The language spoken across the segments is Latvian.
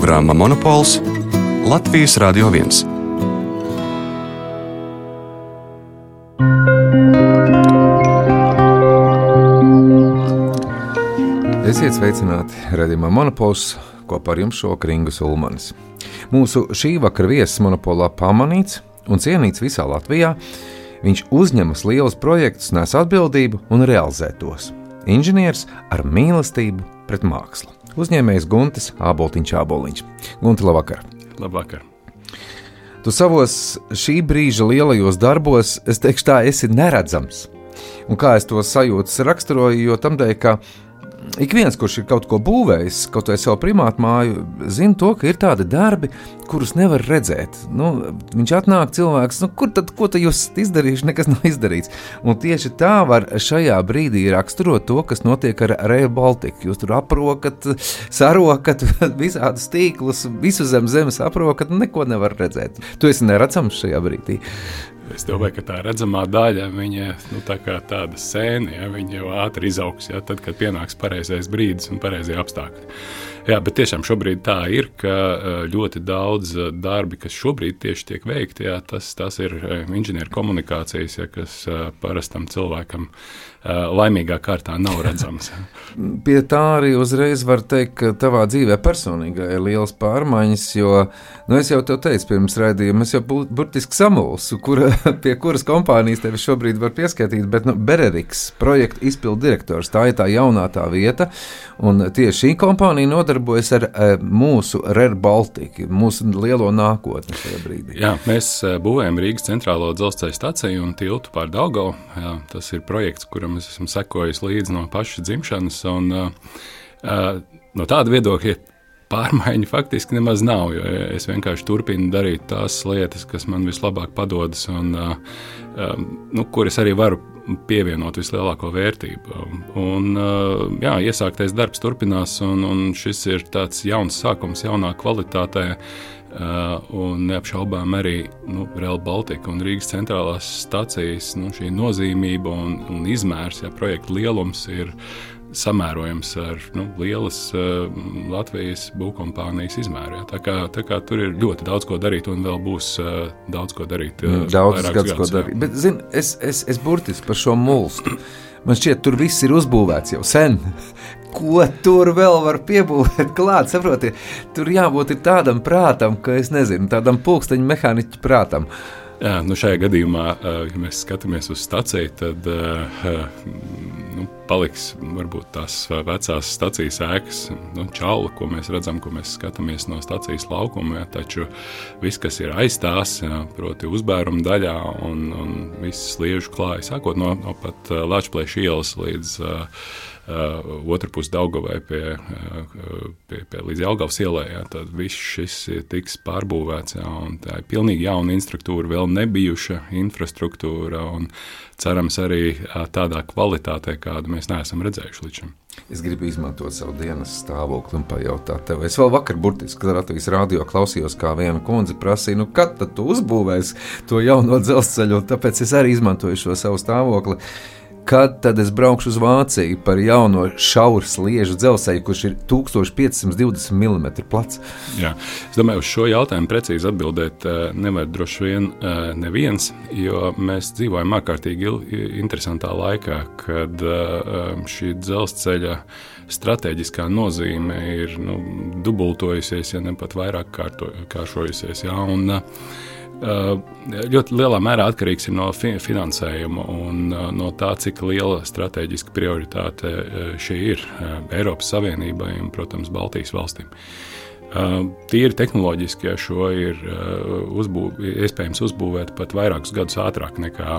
programma Monopols Latvijas Radio 1. Esiet sveicināti redzamā monopols kopā ar jums šovakar Ingus Ulmanis. Mūsu šī vakara viesis monopolā pamanīts un cienīts visā Latvijā. Viņš uzņemas lielus projektus, nes atbildību un realizē tos. Inženieris ar mīlestību pret mākslu. Uzņēmējs Guntis Āboltiņš Āboliņš. Gunti, labvakar! Labvakar! Tu savos šī brīža lielajos darbos, es teikšu, tā esi neredzams. Un kā es to sajūtu, raksturoju, jo tam dēļ, ka ik viens, kurš ir kaut ko būvējis, kaut vai savu primātu māju, zina to, ka ir tādi darbi, kurus nevar redzēt. Nu, viņš atnāk, cilvēks, nu, kur tad, ko tad jūs izdarījuši, nekas nav izdarīts. Un tieši tā var šajā brīdī raksturot to, kas notiek ar Rail Baltica. Jūs tur aprokat, sarokat visādus tīklus, visu zem zemes aprokat, neko nevar redzēt. Tu esi neredzams šajā brīdī. Es domāju, ka tā redzamā daļa viņa nu, tā kā tāda sēne, ja, viņa jau ātri izaugs, ja, tad, kad pienāks pareizais brīdis un pareizie apstākļi. Jā, bet tiešām šobrīd tā ir, ka ļoti daudz darbi, kas šobrīd tieši tiek veikti, jā, tas, tas ir inženieru komunikācijas, ja, kas parastam cilvēkam laimīgā kārtā nav redzams. Pie tā arī uzreiz var teikt, ka tavā dzīvē personīgā ir liels pārmaiņas, jo nu, es jau te teicu pirms raidījuma, es jau burtiski samulsu, kur, pie kuras kompānijas tevi šobrīd var pieskaitīt, bet nu, Bereriks, projekta izpildu direktors, tā ir tā jaunā tā vieta, un tieši šī kompānija nodarbojas ar mūsu Red Baltica, mūsu lielo nākotni šajā brīdī. Jā, mēs būvējam Rīgas centrālo dzelzceļa staciju un tiltu pār Daugavu. Jā, tas ir projekts, kuram es esmu sekojis līdzi no paša dzimšanas. Un, uh, no tāda viedokļa pārmaiņu faktiski nemaz nav. Es vienkārši turpinu darīt tās lietas, kas man vislabāk padodas, un nu, kuras arī varu pievienot vislielāko vērtību. Un, uh, jā, iesāktais darbs turpinās, un, un šis ir tāds jauns sākums, jaunā kvalitātē. Uh, un neapšaubām arī nu, Real Baltica un Rīgas centrālās stācijas nu, nozīmība un, un izmērs, ja projekta lielums ir samērojams ar nu, lielas uh, Latvijas būvkompānijas izmēru. Ja. Tā kā, tā kā tur ir ļoti daudz ko darīt, un vēl būs uh, daudz ko darīt. Uh, daudz gadus, ko darīt. Bet, zin, es, es, es burtiski par šo mulstu. Man šķiet, tur viss ir uzbūvēts jau sen ko tur vēl var piebūvēt klāt. Saprotiet, tur jābūt tādam prātam, ka es nezinu, tādam pulksteņa mehāniķa prātam. Jā, nu šajā gadījumā, ja mēs skatāmies uz stāciju, tad nu, paliks varbūt tās vecās stācijas ēkas, nu, čaula, ko mēs redzam, ko mēs skatāmies no stācijas laukuma. Ja, taču viss, kas ir aiz tās, ja, proti, uzbēruma daļā un, un viss liežu klāja, sākot no, no pat Latvijas ielas līdz otru pusi Daugavai pie, uh, pie, pie līdz Jelgavas ielai, jā, tad viss šis tiks pārbūvēts, jā, un tā ir pilnīgi jauna infrastruktūra, vēl nebijuša infrastruktūra, un cerams arī uh, tādā kvalitātē, kādu mēs neesam redzējuši līdz šim. Es gribu izmantot savu dienas stāvokli un pajautāt tev. Es vēl vakar, burtiski, Latvijas rādio klausījos, kā viena kundze prasīja, nu, kad tu uzbūvēsi to jauno dzelzceļu, un tāpēc es arī izmantoju šo savu stāvokli. Kad tad es braukšu uz Vāciju par jauno šauru sliežu dzelzceļu, kurš ir 1520 mm plats? Jā, es domāju, uz šo jautājumu precīzi atbildēt eh, nevar droši vien eh, neviens, jo mēs dzīvojam ārkārtīgi interesantā laikā, kad eh, šī dzelzceļa stratēģiskā nozīme ir nu, dubultojusies, ja ne pat vairāk kārto, kāršojusies. Jā, un, Eh, ļoti lielā mērā atkarīgs no finansējuma un eh, no tā, cik liela strateģiska prioritāte eh, šī ir Eiropas Savienībai un, protams, Baltijas valstīm. Tīri tehnoloģiski, ja šo ir uzbūv, iespējams uzbūvēt pat vairākus gadus ātrāk nekā,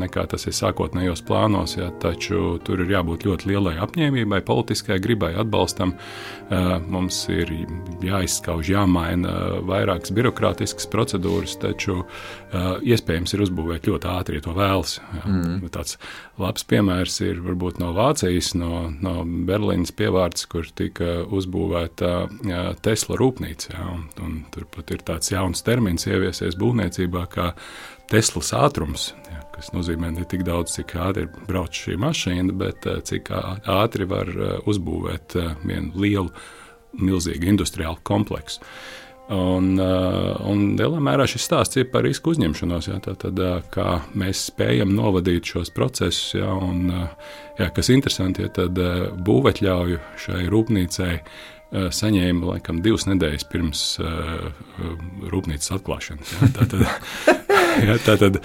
nekā tas ir sākotnējos plānos, ja, taču tur ir jābūt ļoti lielai apņēmībai, politiskai gribai, atbalstam. Mums ir jāizskauž, jāmaina vairākas birokrātiskas procedūras, taču iespējams ir uzbūvēt ļoti ātri, ja to vēlas. Mm. Tāds labs piemērs ir varbūt no Vācijas, no, no Berlīnas pievārds, kur tika uzbūvēta Tesla rūpnīca. Ja, un, un turpat ir tāds jauns termins ieviesies būvniecībā, kā Teslas ātrums. Ja, kas nozīmē ne tik daudz, cik ātri brauc šī mašīna, bet cik ātri var uzbūvēt vienu lielu milzīgu industriālu kompleksu. Un, un lielā mērā šis stāsts ir par risku uzņemšanos. Jā, tātad, kā mēs spējam novadīt šos procesus, jā, un, jā, kas ir interesanti, ja tad būvētļauju šai rūpnīcai saņēma laikam divas nedēļas pirms uh, rūpnīcas atklāšanas. Jā, tātad, Ja, tātad,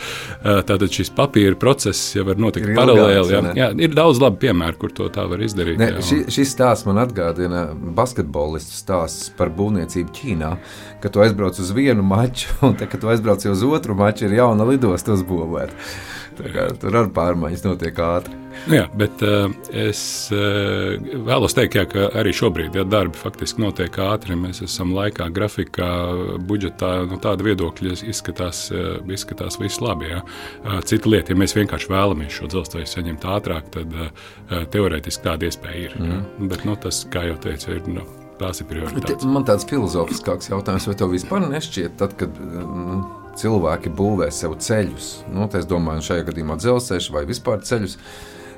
tātad šis papīra process jau var notikt ir paralēli. Ja. Jā, ir daudz labu piemēru, kur to tā var izdarīt. Ne, jā, ši, šis stāsts man atgādina basketbolistu stāsts par būvniecību Ķīnā, kad tu aizbrauc uz vienu maču, un te, kad tu aizbrauc uz otru maču, ir jauna lidosta uzbūvēta. Tur arī pārmaiņas notiek ātri. Nu jā, bet uh, es uh, vēlos teikt, jā, ka arī šobrīd ja, darbi faktiski notiek ātri. Mēs esam laikā, grafikā, budžetā. No nu, tāda viedokļa izskatās, uh, izskatās viss labi. Ja. Cita lieta, ja mēs vienkārši vēlamies šo dzelzceļu saņemt ātrāk, tad teorētiski tāda iespēja ir. Mm. Ja. Bet nu, tas, kā jau teicu, ir. Nu, Tās ir prioritātes. Man tāds filozofiskāks jautājums, vai tev vispār nešķiet, tad, kad mm, cilvēki būvē sev ceļus, nu, es domāju, šajā gadījumā dzelzceļš vai vispār ceļus,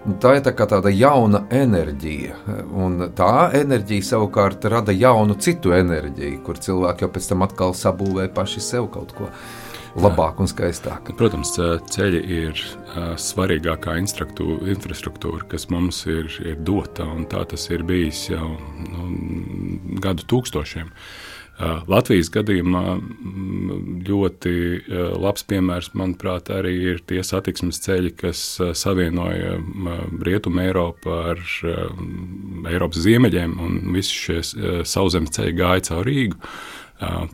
Tā ir tā tāda jauna enerģija, un tā enerģija savukārt rada jaunu citu enerģiju, kur cilvēki jau pēc tam atkal sabūvē paši sev kaut ko labāku un skaistāku. Protams, ceļi ir svarīgākā infrastruktūra, kas mums ir, ir dota, un tā tas ir bijis jau nu, gadu tūkstošiem. Uh, Latvijas gadījumā ļoti labs piemērs, manuprāt, arī ir tie satiksmes ceļi, kas savienoja Rietumu Eiropu ar Eiropas ziemeļiem, un visi šie sauszemes ceļi gāja caur Rīgu.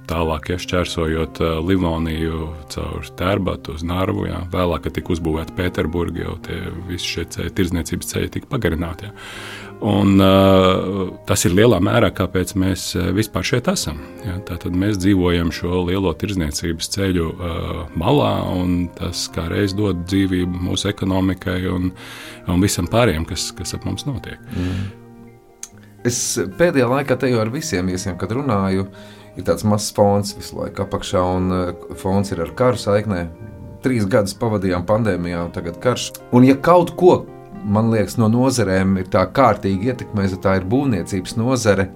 Tālāk, ja šķērsojot Livoniju caur Tērbatu uz Nārvu, jā, vēlāk, kad tika uzbūvēta Pēterburga, jau tie visi šie ceļi, tirdzniecības ceļi tika pagarināti. Jā. Un, uh, tas ir lielā mērā, kāpēc mēs uh, vispār šeit esam. Ja? Tātad mēs dzīvojam šo lielo tirdzniecības ceļu uh, malā, un tas kā reiz dod dzīvību mūsu ekonomikai un, un visam pārējiem, kas, kas ap mums notiek. Mm. Es pēdējā laikā te jau ar visiem viesiem, kad runāju, ir tāds mazs fons visu laiku apakšā, un uh, fons ir ar karu saiknē. Trīs gadus pavadījām pandēmijā, un tagad karš. Un ja kaut ko man liekas, no nozarēm ir tā kārtīgi ietekmēta, tā ir būvniecības nozare.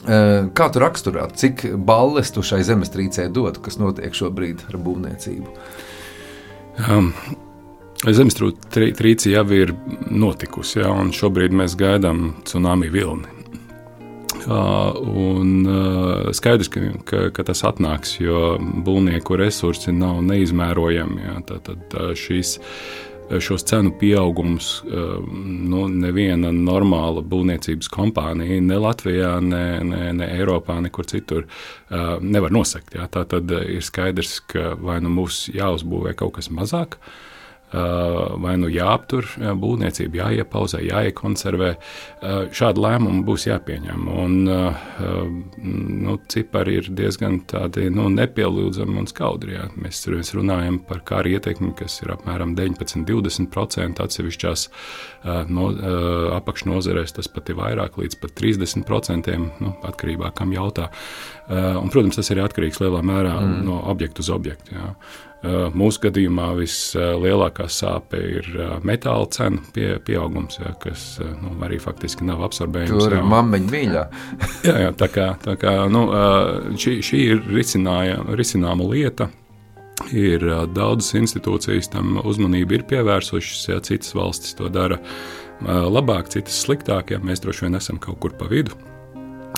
Kā tu raksturot, cik balles tu šai zemestrīcē dod, kas notiek šobrīd ar būvniecību? Um. Zemestrīce jau ir notikusi, ja, un šobrīd mēs gaidām tsunami vilni. Uh, un, uh, skaidrs, ka, ka, ka tas atnāks, jo būvnieku resursi nav neizmērojami. Ja, tad, tad šīs šos cenu pieaugumus eh, nu, neviena normāla būvniecības kompānija ne Latvijā, ne, ne, ne Eiropā, nekur citur eh, nevar nosekt. Jā. Tā tad ir skaidrs, ka vai nu mums jāuzbūvē kaut kas mazāk, vai nu jāaptur būvniecība, jāiepauzē, jāiekonservē. Šādi lēmumi būs jāpieņem. Un, nu, cipari ir diezgan tādi nu, nepielūdzami un skaudri. Jā. Mēs, mēs runājam par kāru ietekmi, kas ir apmēram 19-20% atsevišķās no, apakšnodarbēs, tas pat ir vairāk, līdz pat 30%, nu, atkarībā no kam jautā. Un, protams, tas ir atkarīgs lielā mērā mm. no objekta uz objektu. Jā. Eh, mūsu gadījumā vislielākā sāpe ir eh, metāla cenu pie, pieaugums, jā, kas eh, nu, arī faktiski nav absorbējams. Tur ir mammiņa mīļā. jā, jā, tā kā, tā kā nu, šī, šī ir risināma lieta. Ir daudzas institūcijas tam uzmanību ir pievērsušas, ja citas valstis to dara labāk, citas sliktāk, ja mēs droši vien esam kaut kur pa vidu.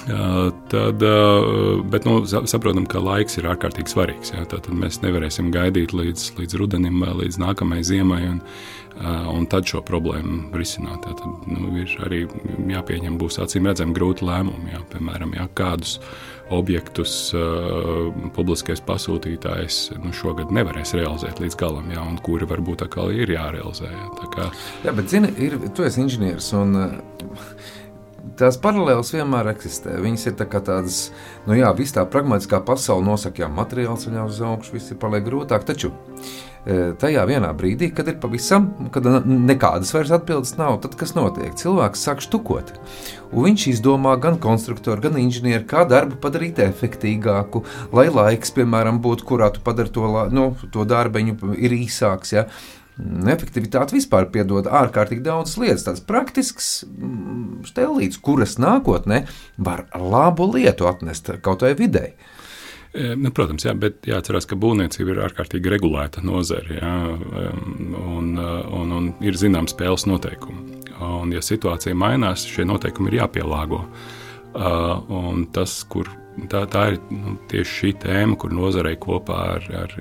Tad, bet nu, saprotam, ka laiks ir ārkārtīgi svarīgs. Jā, tad mēs nevarēsim gaidīt līdz, līdz rudenim vai līdz nākamajai ziemai, un, un tad šo problēmu risināt. Tad nu, ir arī jāpieņem, būs acīm redzami grūti lēmumi. Jā, piemēram, jā, kādus objektus uh, publiskais pasūtītājs nu, šogad nevarēs realizēt līdz galam, jā, un kuri varbūt atkal ir jārealizē. Jā, kā... jā bet zini, ir, tu esi inženieris. Un, uh, tās paralēlas vienmēr eksistē. Viņas ir tā tādas, nu jā, viss tā pragmatiskā pasaule nosaka, jā, materiāls ceļā uz augšu, viss ir paliek grūtāk. Taču e, tajā vienā brīdī, kad ir pavisam, kad nekādas vairs atbildes nav, tad kas notiek? Cilvēks sāk štukot. Un viņš izdomā gan konstruktoru, gan inženieri, kā darbu padarīt efektīgāku, lai laiks, piemēram, būtu, kurā tu padari to, nu, to darbiņu, ir īsāks. Ja? Efektivitāte vispār piedod ārkārtīgi daudz lietas, tādas praktiskas mm, stēlītes, kuras nākotnē var labu lietu atnest kaut vai videi. E, nu, protams, jā, bet jāatcerās, ka būvniecība ir ārkārtīgi regulēta nozare jā, un, un, un ir zināms spēles noteikumi. Un, ja situācija mainās, šie noteikumi ir jāpielāgo. Un tas, kur Tā, tā ir nu, tieši šī tēma, kur nozarei kopā ar, ar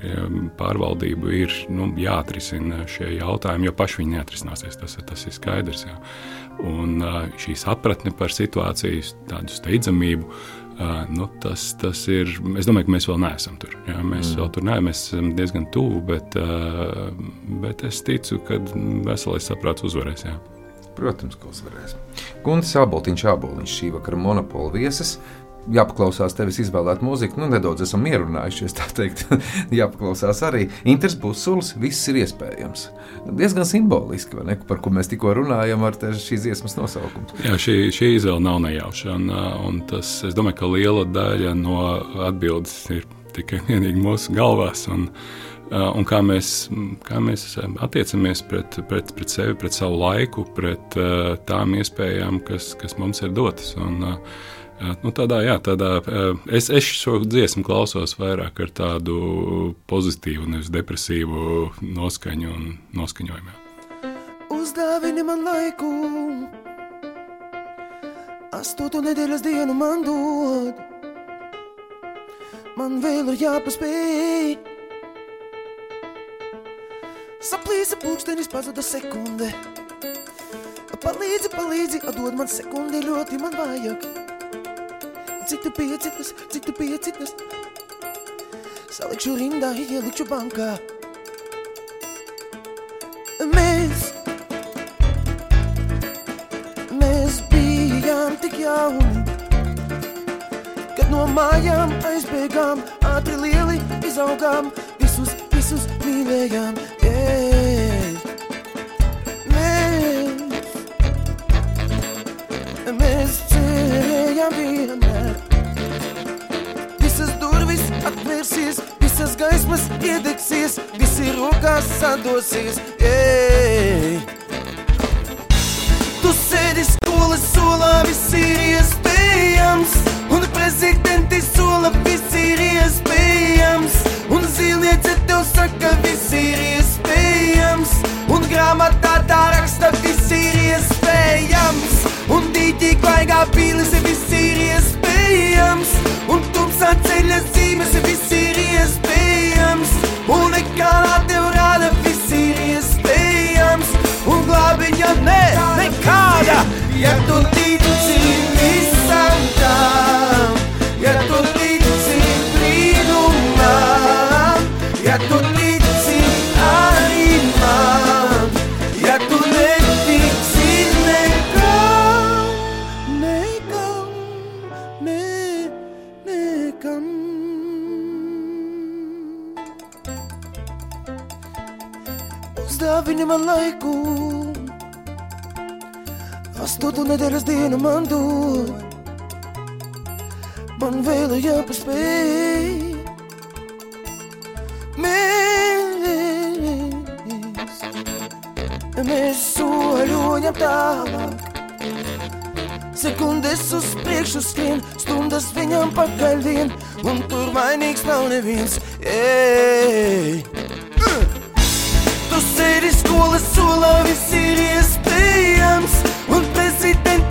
pārvaldību ir nu, jāatrisina šie jautājumi, jo paši viņi neatrisināsies. Tas, tas ir skaidrs. Jā. Un šī sapratne par situācijas tādu steidzamību. Uh, nu, tas, tas ir. Es domāju, ka mēs vēl neesam tur. Jā, mēs mm. vēl tur neesam. Mēs esam diezgan tuvu, bet, uh, bet es ticu, ka veselais saprāts uzvarēs. Jā. Protams, ka uzvarēs. Gunts Aboliņš, Aboliņš šī vakara monopola viesis jāpaklausās tevis izvēlēt mūziku. Nu, nedaudz esam ierunājušies, tā teikt. jāpaklausās arī. Inters Busulis, viss ir iespējams. Diezgan simboliski, ne, par ko mēs tikko runājam ar šīs dziesmas nosaukumu. Jā, šī, šī izvēle nav nejauša. Un, un tas, es domāju, ka liela daļa no atbildes ir tikai vienīgi mūsu galvās. Un, un kā mēs, kā mēs attiecamies pret, pret, pret sevi, pret savu laiku, pret tām iespējām, kas, kas mums ir dotas. Un, uh, Nu, tādā, jā, tādā, es, es šo dziesmu klausos vairāk ar tādu pozitīvu, nevis depresīvu noskaņu un noskaņojumu. Uzdāvini man laiku, astoto nedēļas dienu man dod. Man vēl ir jāpaspēj. Saplīsa pulkstenis, pazuda sekunde. Palīdzi, palīdzi, atdod man sekundi, ļoti man vajag cik tu citas, cik tu citas. Salikšu rindā, ielikšu bankā. Mēs, mēs bijām tik jauni, kad no mājām aizbēgām, ātri lieli izaugām, visus, visus mīlējām. Yeah. Mēs, mēs cerējām vienmēr atvērsies, visas gaismas iedegsies, visi rokās sadosies. Ej. Tu sēdi skolas solā, viss ir iespējams, un prezidenti sola, viss ir iespējams, un zīlniece tev saka, viss ir iespējams, un grāmatā tā raksta, viss ir iespējams, un dīķī klaigā pīlis, viss ir iespējams, un tumsā ceļas zīmes, viss ir iespējams, un nekādā tev rāda, viss ir iespējams, un glābiņa ne, nekāda, ja tu tici astotu nedēļas dienu man dod. Man vēl ir jāpaspēj. Mēs, mēs soļojam tālāk. Sekundes uz priekšu skrien, stundas viņam pakaļ vien, un tur vainīgs nav neviens. Ej! Tu sēdi skolas solā, viss ir iespējams,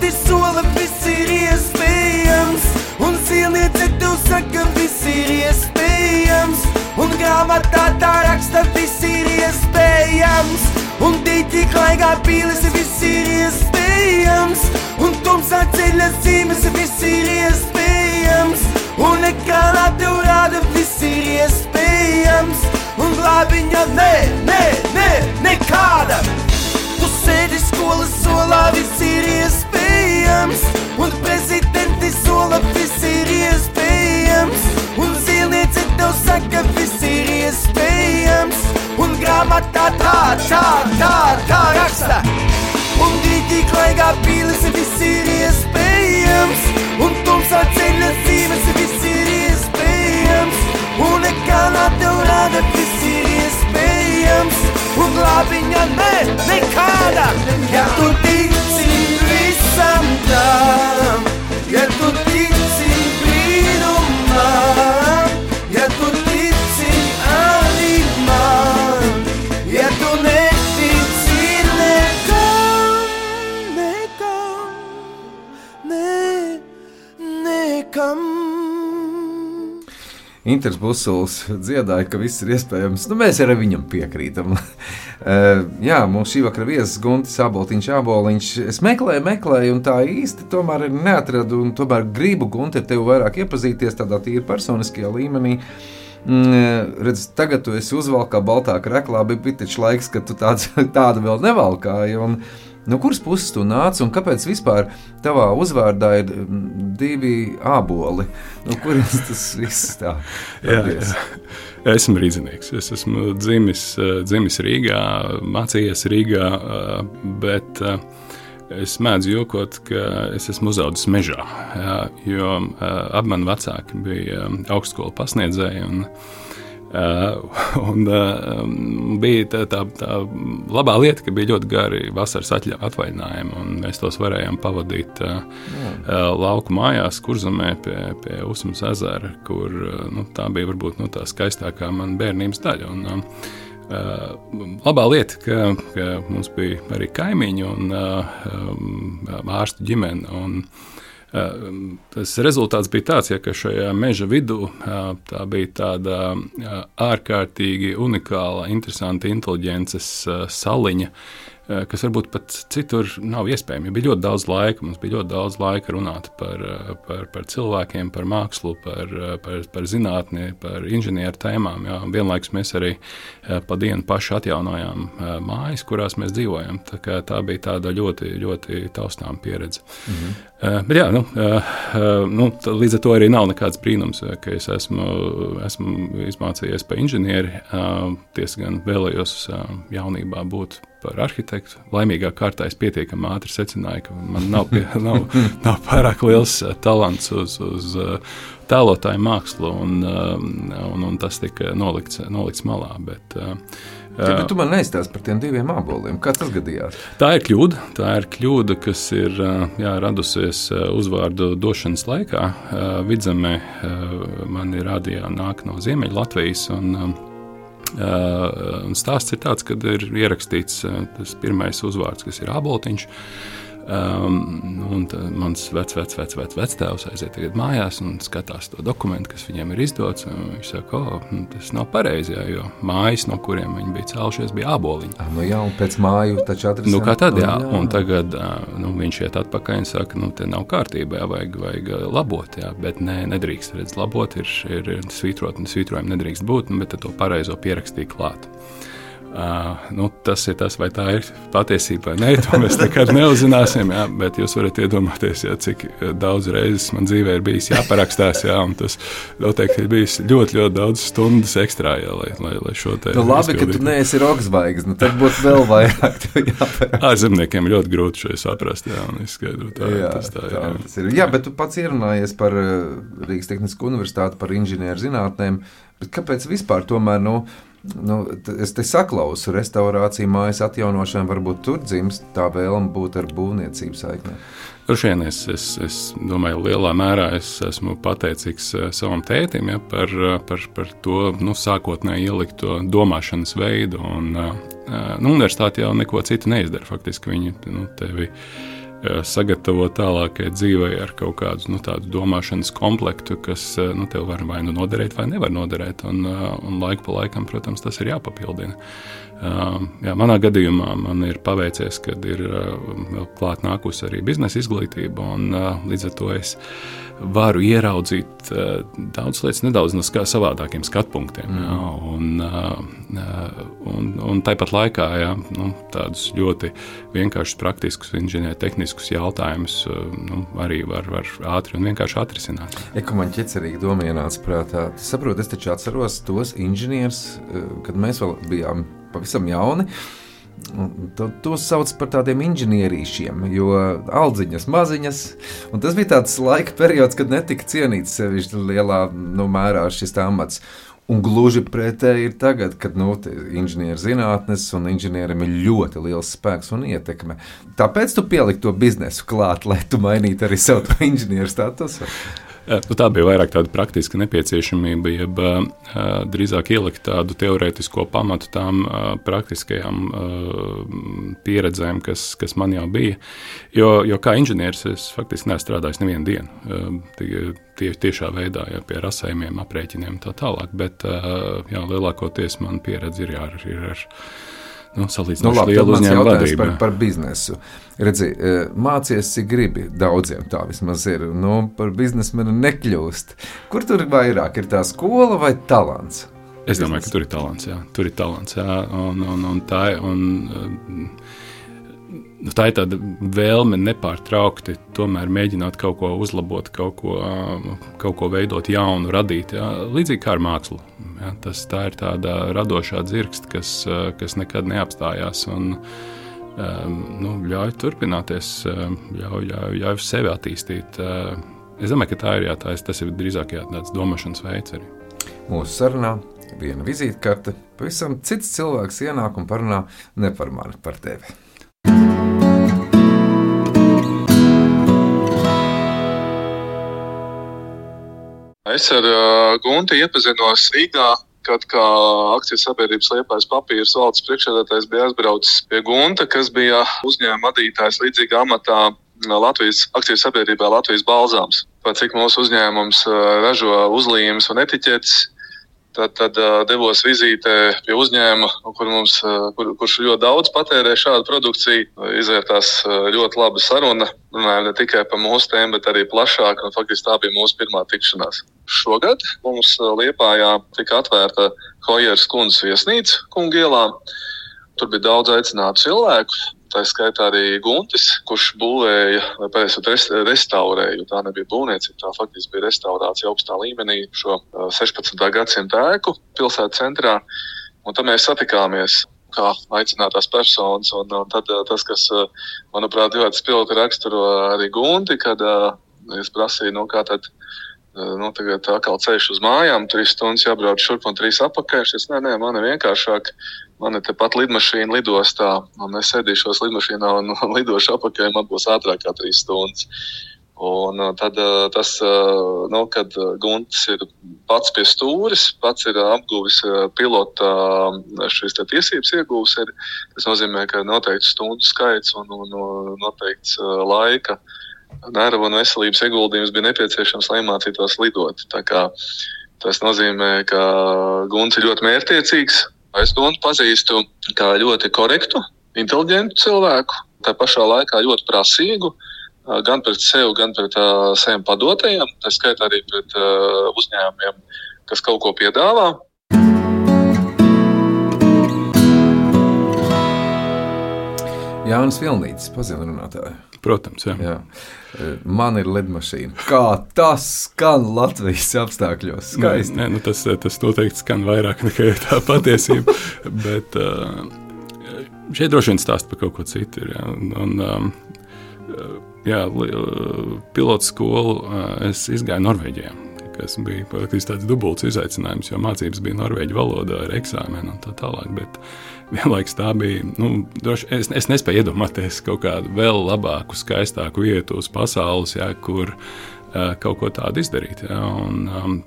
prezidenti sola, viss ir iespējams, un sieniece tev saka, viss ir iespējams, un grāmatā tā raksta, viss ir iespējams, un dīķi klaigā pīlis, viss ir iespējams, un tumsā ceļa zīmes, viss ir iespējams, un ekrānā tev rāda, viss ir iespējams, un glābiņa nē, nē, nē, nekāda. Tu sēdi skolas solā, viss ir iespējams, un prezidenti sola, viss ir iespējams, un zīlniece tev saka, viss ir iespējams, un grāmatā tā, tā, tā, tā raksta. Un dīķī klaigā pīlis, viss ir iespējams, un tumsā ceļa zīmes, viss ir iespējams, un ekānā tev rāda, viss ir iespējams, un glābi strādā, ja tu tici visam Inters Busuls dziedāja, ka viss ir iespējams. Nu, mēs arī viņam piekrītam. Eh, jā, mums šī vakara viesis Guntis Aboliņš, Aboliņš. Es meklēju, meklēju, un tā īsti tomēr neatradu. Un tomēr gribu Gunti ar tevi vairāk iepazīties tādā tīri personiskajā līmenī. Mm, redz, tagad tu esi uzvalkā baltā krāklā, bija pitiņš laiks, kad tu tāds, tādu vēl nevalkāji. Un, No kuras puses tu nāc un kāpēc vispār tavā uzvārdā ir mm, divi aboli? No kurienes tas viss tā? Jā, jā. Esmu rīznieks. Es esmu dzimis, eh, dzimis Rīgā, mācījies Rīgā, eh, bet eh, es mēdzu jokot, ka es esmu uzaugusi mežā. Jo abi mani vecāki bija augstskola pasniedzēji. Un, Uh, un, uh, bija tā, tā, tā labā lieta, ka bija ļoti gari vasaras atvaļinājumi, un mēs tos varējām pavadīt uh, uh, lauku mājās, kurzemē pie, pie Usmas ezera, kur uh, nu, tā bija varbūt nu, tā skaistākā mana bērnības daļa. Un, uh, labā lieta, ka, ka mums bija arī kaimiņi un uh, um, ārstu ģimene. Un, Tas rezultāts bija tāds, ja, ka šajā meža vidū tā bija tāda ārkārtīgi unikāla, interesanta inteliģences saliņa, Eh, kas varbūt pat citur nav iespējams. Bija ļoti daudz laika, mums bija ļoti daudz laika runāt par, eh, par, par cilvēkiem, par mākslu, par, eh, par, par zinātnē, par inženieru tēmām. Jā. Vienlaikus mēs arī pa dienu paši atjaunojām mājas, kurās mēs dzīvojam. Tā, tā bija tāda ļoti, ļoti taustām pieredze. Mhm. Bet jā, nu, nu, līdz ar to arī nav nekāds brīnums, ka es esmu, esmu izmācījies par inženieri. Tiesa gan vēlējos jaunībā būt par arhitektu. Laimīgā kārtā es pietiekami ātri secināju, ka man nav, pie, nav, nav pārāk liels uh, talants uz, uz uh, tēlotāju mākslu, un, uh, un, un tas tika nolikts, nolikts malā. Bet, Ja, bet tu man neizstāsti par tiem diviem aboliem. Kā tas gadījās? Tā ir kļūda. Tā ir kļūda, kas ir jā, radusies uzvārdu došanas laikā. Vidzemē man ir rādījā nāk no Ziemeļlatvijas. Un, Uh, stāsts ir tāds, ka ir ierakstīts uh, tas pirmais uzvārds, kas ir aboltiņš. Um, un mans vecais, vecais, vecais vec, vec tēvs aiziet mājās un skatās to dokumentu, kas viņam ir izdots. Viņš saka, ka oh, tas nav pareizi, jo mājas, no kuriem viņi bija cēlušies, bija aboliņi. Ah, nu jā, un pēc māju taču atrisināt. Nu, kā tad, jā, jā. un tagad nu, viņš iet atpakaļ un saka, nu, te nav kārtībā, jā, vajag, vajag labot, jā, bet nē, nedrīkst, redz, labot ir, ir svītrot, un svītrojumi nedrīkst būt, bet to pareizo pierakstīja klāt. Uh, nu, tas ir tas, vai tā ir patiesība vai nē. To mēs nekad neuzzināsim. Jā, bet jūs varat iedomāties, jā, cik daudz reizes man dzīvē ir bijis jāparakstās. Jā, tas noteikti ir bijis ļoti, ļoti daudz stundas ekstrā, jā, lai, lai, lai šo te. Nu, labi, izpildītu. ka tu neesi roksvaigs. Nu, tad būtu vēl vairāk. Ārzemniekiem ļoti grūti šo saprast. Jā, izskaidrot, tā, jā, tas tā, jā. tā tas ir. Jā, bet tu pats ierunājies par Rīgas Tehnisko universitāti, par inženieru zinātnēm. Kāpēc vispār tomēr? Nu, Nu, es te saklausu, restorācija, mājas atjaunošana, varbūt tur dzimst tā vēlme būt ar būvniecību saiknē. Droši vien es, es, es domāju, lielā mērā es esmu pateicīgs eh, savam tētim ja, par, eh, par, par to nu, sākotnēji ielikto domāšanas veidu. Un, uh, nu, universitāte jau neko citu neizdara. Faktiski viņi nu, tevi sagatavot tālākajai dzīvei ar kaut kādu nu, domāšanas komplektu, kas nu, tev var vai nu noderēt, vai nevar noderēt. Un, un laiku pa laikam, protams, tas ir jāpapildina. Jā, manā gadījumā man ir paveicies, ka ir vēl klāt nākusi arī biznesa izglītība, un līdz ar to es varu ieraudzīt daudz lietas nedaudz no savādākiem skatu punktiem. Mm. Jā, un, un, un tāpat laikā jā, nu, tādus ļoti vienkāršus, praktiskus, inženiertehniskus jautājumus nu, arī var, var ātri un vienkārši atrisināt. Ja man ķecerīgi doma ienāca prātā, saprot, es taču atceros tos inženierus, kad mēs vēl bijām pavisam jauni. To, sauc par tādiem inženierīšiem, jo audziņas maziņas. Tas bija tāds laika periods, kad netika cienīts sevišķi lielā nu, mērā šis amats. Un gluži pretēji ir tagad, kad nu, inženierzinātnes un inženierim ir ļoti liels spēks un ietekme. Tāpēc tu pieliki to biznesu klāt, lai tu mainītu arī savu inženieru statusu. Nu, tā bija vairāk tāda praktiska nepieciešamība, jeb drīzāk ielikt tādu teorētisko pamatu tām praktiskajām pieredzēm, kas, kas man jau bija. Jo, jo kā inženieris es faktiski nestrādāju nevienu dienu. Tie, tiešā veidā, ja pie rasējumiem, aprēķiniem un tā tālāk. Bet jā, lielākoties man pieredze ir, jā, ir ar nu, salīdzinoši nu, labi, lielu uzņēmumu vadību. Par, par biznesu. Redzi, e, mācies, cik gribi. Daudziem tā vismaz ir. Nu, par biznesmenu nekļūst. Kur tur vairāk ir tā skola vai talants? Es domāju, ka tur ir talants. Jā. Tur ir talants. Jā. Un, un, un tā, un, Nu, tā ir tāda vēlme nepārtraukti mēģināt kaut ko uzlabot, kaut ko, kaut ko veidot jaunu, radīt. Jā. Līdzīgi kā ar mākslu. Jā. Tas ir tāda radošā dzirksts, kas, kas nekad neapstājās. Un, um, nu, ļauj turpināties, ļauj, ļauj, ļauj sevi attīstīt. Es domāju, ka tā ir, jā, tā ir, tas ir drīzāk tāds domāšanas veids arī. Mūsu sarunā viena vizītkarte, pavisam cits cilvēks ienāk un parunā ne par mani, par tevi. Es ar uh, Guntu iepazinos Rīgā, kad kā akcijas sabiedrības liepais papīrs valdes priekšsēdētājs bija aizbraucis pie Gunta, kas bija uzņēmuma vadītājs līdzīgā amatā Latvijas akcijas sabiedrībā Latvijas balzāms. Pat cik mūsu uzņēmums ražo uzlījumus un etiķetes, Tad, tad devos vizītē pie uzņēmuma, kur mums, kur, kurš ļoti daudz patērē šādu produkciju. Izvērtās ļoti laba saruna. Runājām ne tikai par mūsu tēmu, bet arī plašāk. Faktiski tā bija mūsu pirmā tikšanās. Šogad mums Liepājā tika atvērta Hojeras kundzes viesnīca Kungielā. Tur bija daudz aicinātu cilvēku. Tā skaitā arī Guntis, kurš būvēja, vai pēc tam restaurēja, jo tā nebija būvniecība, tā faktiski bija restaurācija augstā līmenī šo 16. gadsimta ēku pilsētas centrā. Un tad mēs satikāmies kā aicinātās personas. Un, un tad tas, kas, manuprāt, ļoti spilgti raksturo arī Gunti, kad es prasīju, nu, kā tad. Nu, tagad atkal ceļš uz mājām, trīs stundas jābrauc šurp un trīs apakaļ. Es teicu, nē, nē, man ir vienkāršāk Man ir tepat lidmašīna lidostā, un es sēdīšos lidmašīnā un, lidošu apakaļ, man būs ātrāk kā trīs stundas. Un uh, tad uh, tas, uh, nu, kad Gunts ir pats pie stūres, pats ir apguvis pilota šīs tiesības iegūs, ir, tas nozīmē, ka noteikts stundu skaits un, un, un noteikts laika nervu un veselības ieguldījums bija nepieciešams, lai mācītos lidot. Tas nozīmē, ka Gunts ir ļoti mērķtiecīgs, Es Guntu pazīstu kā ļoti korektu, inteliģentu cilvēku, tā pašā laikā ļoti prasīgu gan pret sevi, gan pret uh, saviem padotajiem, tā skaitā arī pret uh, uzņēmumiem, kas kaut ko piedāvā. Jānis Vilnītis, pazīstamrunātāji. Protams, jā. jā. Man ir lidmašīna. Kā tas skan Latvijas apstākļos? Skaisti. Nē, nē, nu tas, tas noteikti skan vairāk nekā tā patiesība. bet šeit droši vien stāsta par kaut ko citu. Ir, jā. Un, jā, pilotu skolu es izgāju Norvēģijā kas bija faktiski tāds dubults izaicinājums, jo mācības bija norvēģu valodā ar eksāmenu un tā tālāk. Bet vienlaikus tā bija. Nu, droši, es, es nespēju iedomāties kaut kādu vēl labāku, skaistāku vietu uz pasaules, jā, kur uh, kaut ko tādu izdarīt. Jā, un, um,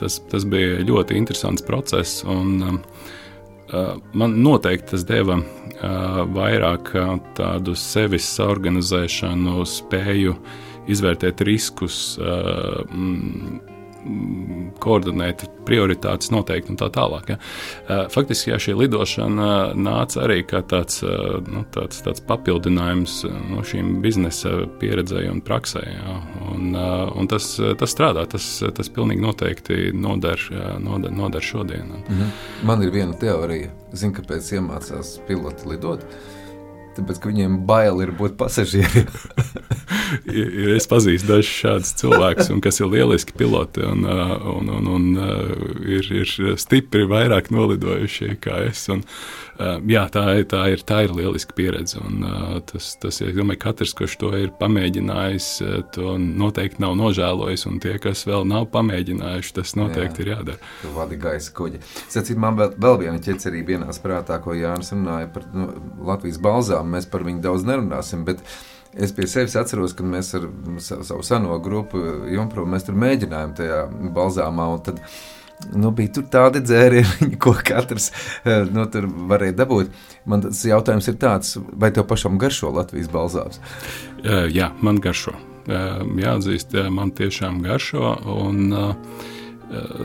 tas, tas bija ļoti interesants process. Un, um, Man noteikti tas deva uh, vairāk tādu sevis organizēšanu, spēju izvērtēt riskus, uh, koordinēt prioritātes noteikti un tā tālāk. Ja. Faktiski jā, šī lidošana nāca arī kā tāds, nu, tāds, tāds papildinājums nu, šīm biznesa pieredzēji un praksē. Ja. Un, un tas, tas strādā, tas, tas pilnīgi noteikti noder, noder, noder šodien. Mhm. Man ir viena teorija, zinu, kāpēc iemācās piloti lidot. Tāpēc, ka viņiem bail ir būt pasažieriem. es pazīstu dažus šādus cilvēkus, kas ir lieliski piloti un, un, un, un ir, ir stipri vairāk nolidojušie kā es. Un, jā, tā, tā, ir, tā ir lieliska pieredze. Un, tas, tas, es domāju, katrs, kurš to ir pamēģinājis, to noteikti nav nožēlojis. Un tie, kas vēl nav pamēģinājuši, tas noteikti jā, ir jādara. Tu vadi gaisa kuģi. Sacīt, man vēl, vēl viena ķecerība ienāca prātā, ko Jānis runāja par nu, Latvijas balzām. Mēs par viņu daudz nerunāsim. Bet Es pie sevis atceros, ka mēs ar savu seno grupu Junkas mēs tur mēģinājām tajā balzāmā. Tad, nu, bija tur tādi dzērieni, ko katrs eh, nu, varēja dabūt. Man tas jautājums ir tāds, vai tev pašam garšo Latvijas balzāms? Jā, man garšo. Jāatzīst, man tiešām garšo. Un, uh, Eh,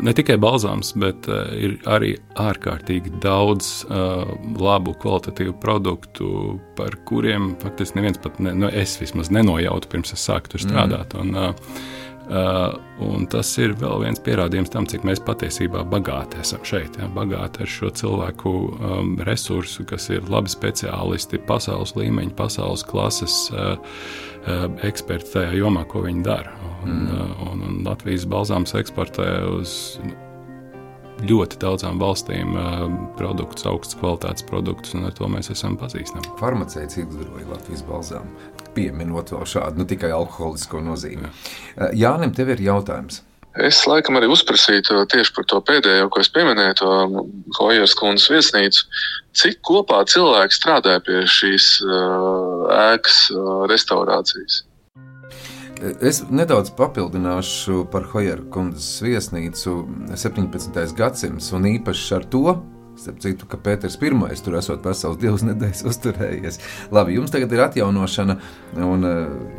ne tikai balzāms, bet eh, ir arī ārkārtīgi daudz uh, labu, kvalitatīvu produktu, par kuriem faktiski neviens pat, ne, nu, es vismaz nenojautu pirms es sāku tur strādāt. Mm. Un, uh, un tas ir vēl viens pierādījums tam, cik mēs patiesībā bagāti esam šeit. Ja, bagāti ar šo cilvēku um, resursu, kas ir labi speciālisti, pasaules līmeņa, pasaules klases uh, eksperti tajā jomā, ko viņi dara. Un, mm. Uh, un, un Latvijas balzāms eksportē uz ļoti daudzām valstīm uh, produktus, augstas kvalitātes produktus, un ar to mēs esam pazīstami. Farmaceits izgudroja Latvijas balzāmu, pieminot vēl šādu, ne tikai alkoholisko nozīmi. Jā. Jānim, tev ir jautājums. Es laikam arī uzprasītu tieši par to pēdējo, ko es pieminēju, to Hojeras kundzes viesnīcu. Cik kopā cilvēki strādāja pie šīs uh, ēkas restaurācijas? Es nedaudz papildināšu par Hojeru kundzes viesnīcu 17. gadsimts un īpaši ar to. Starp citu, ka Pēters I tur esot vesels divas nedēļas uzturējies. Labi, jums tagad ir atjaunošana, un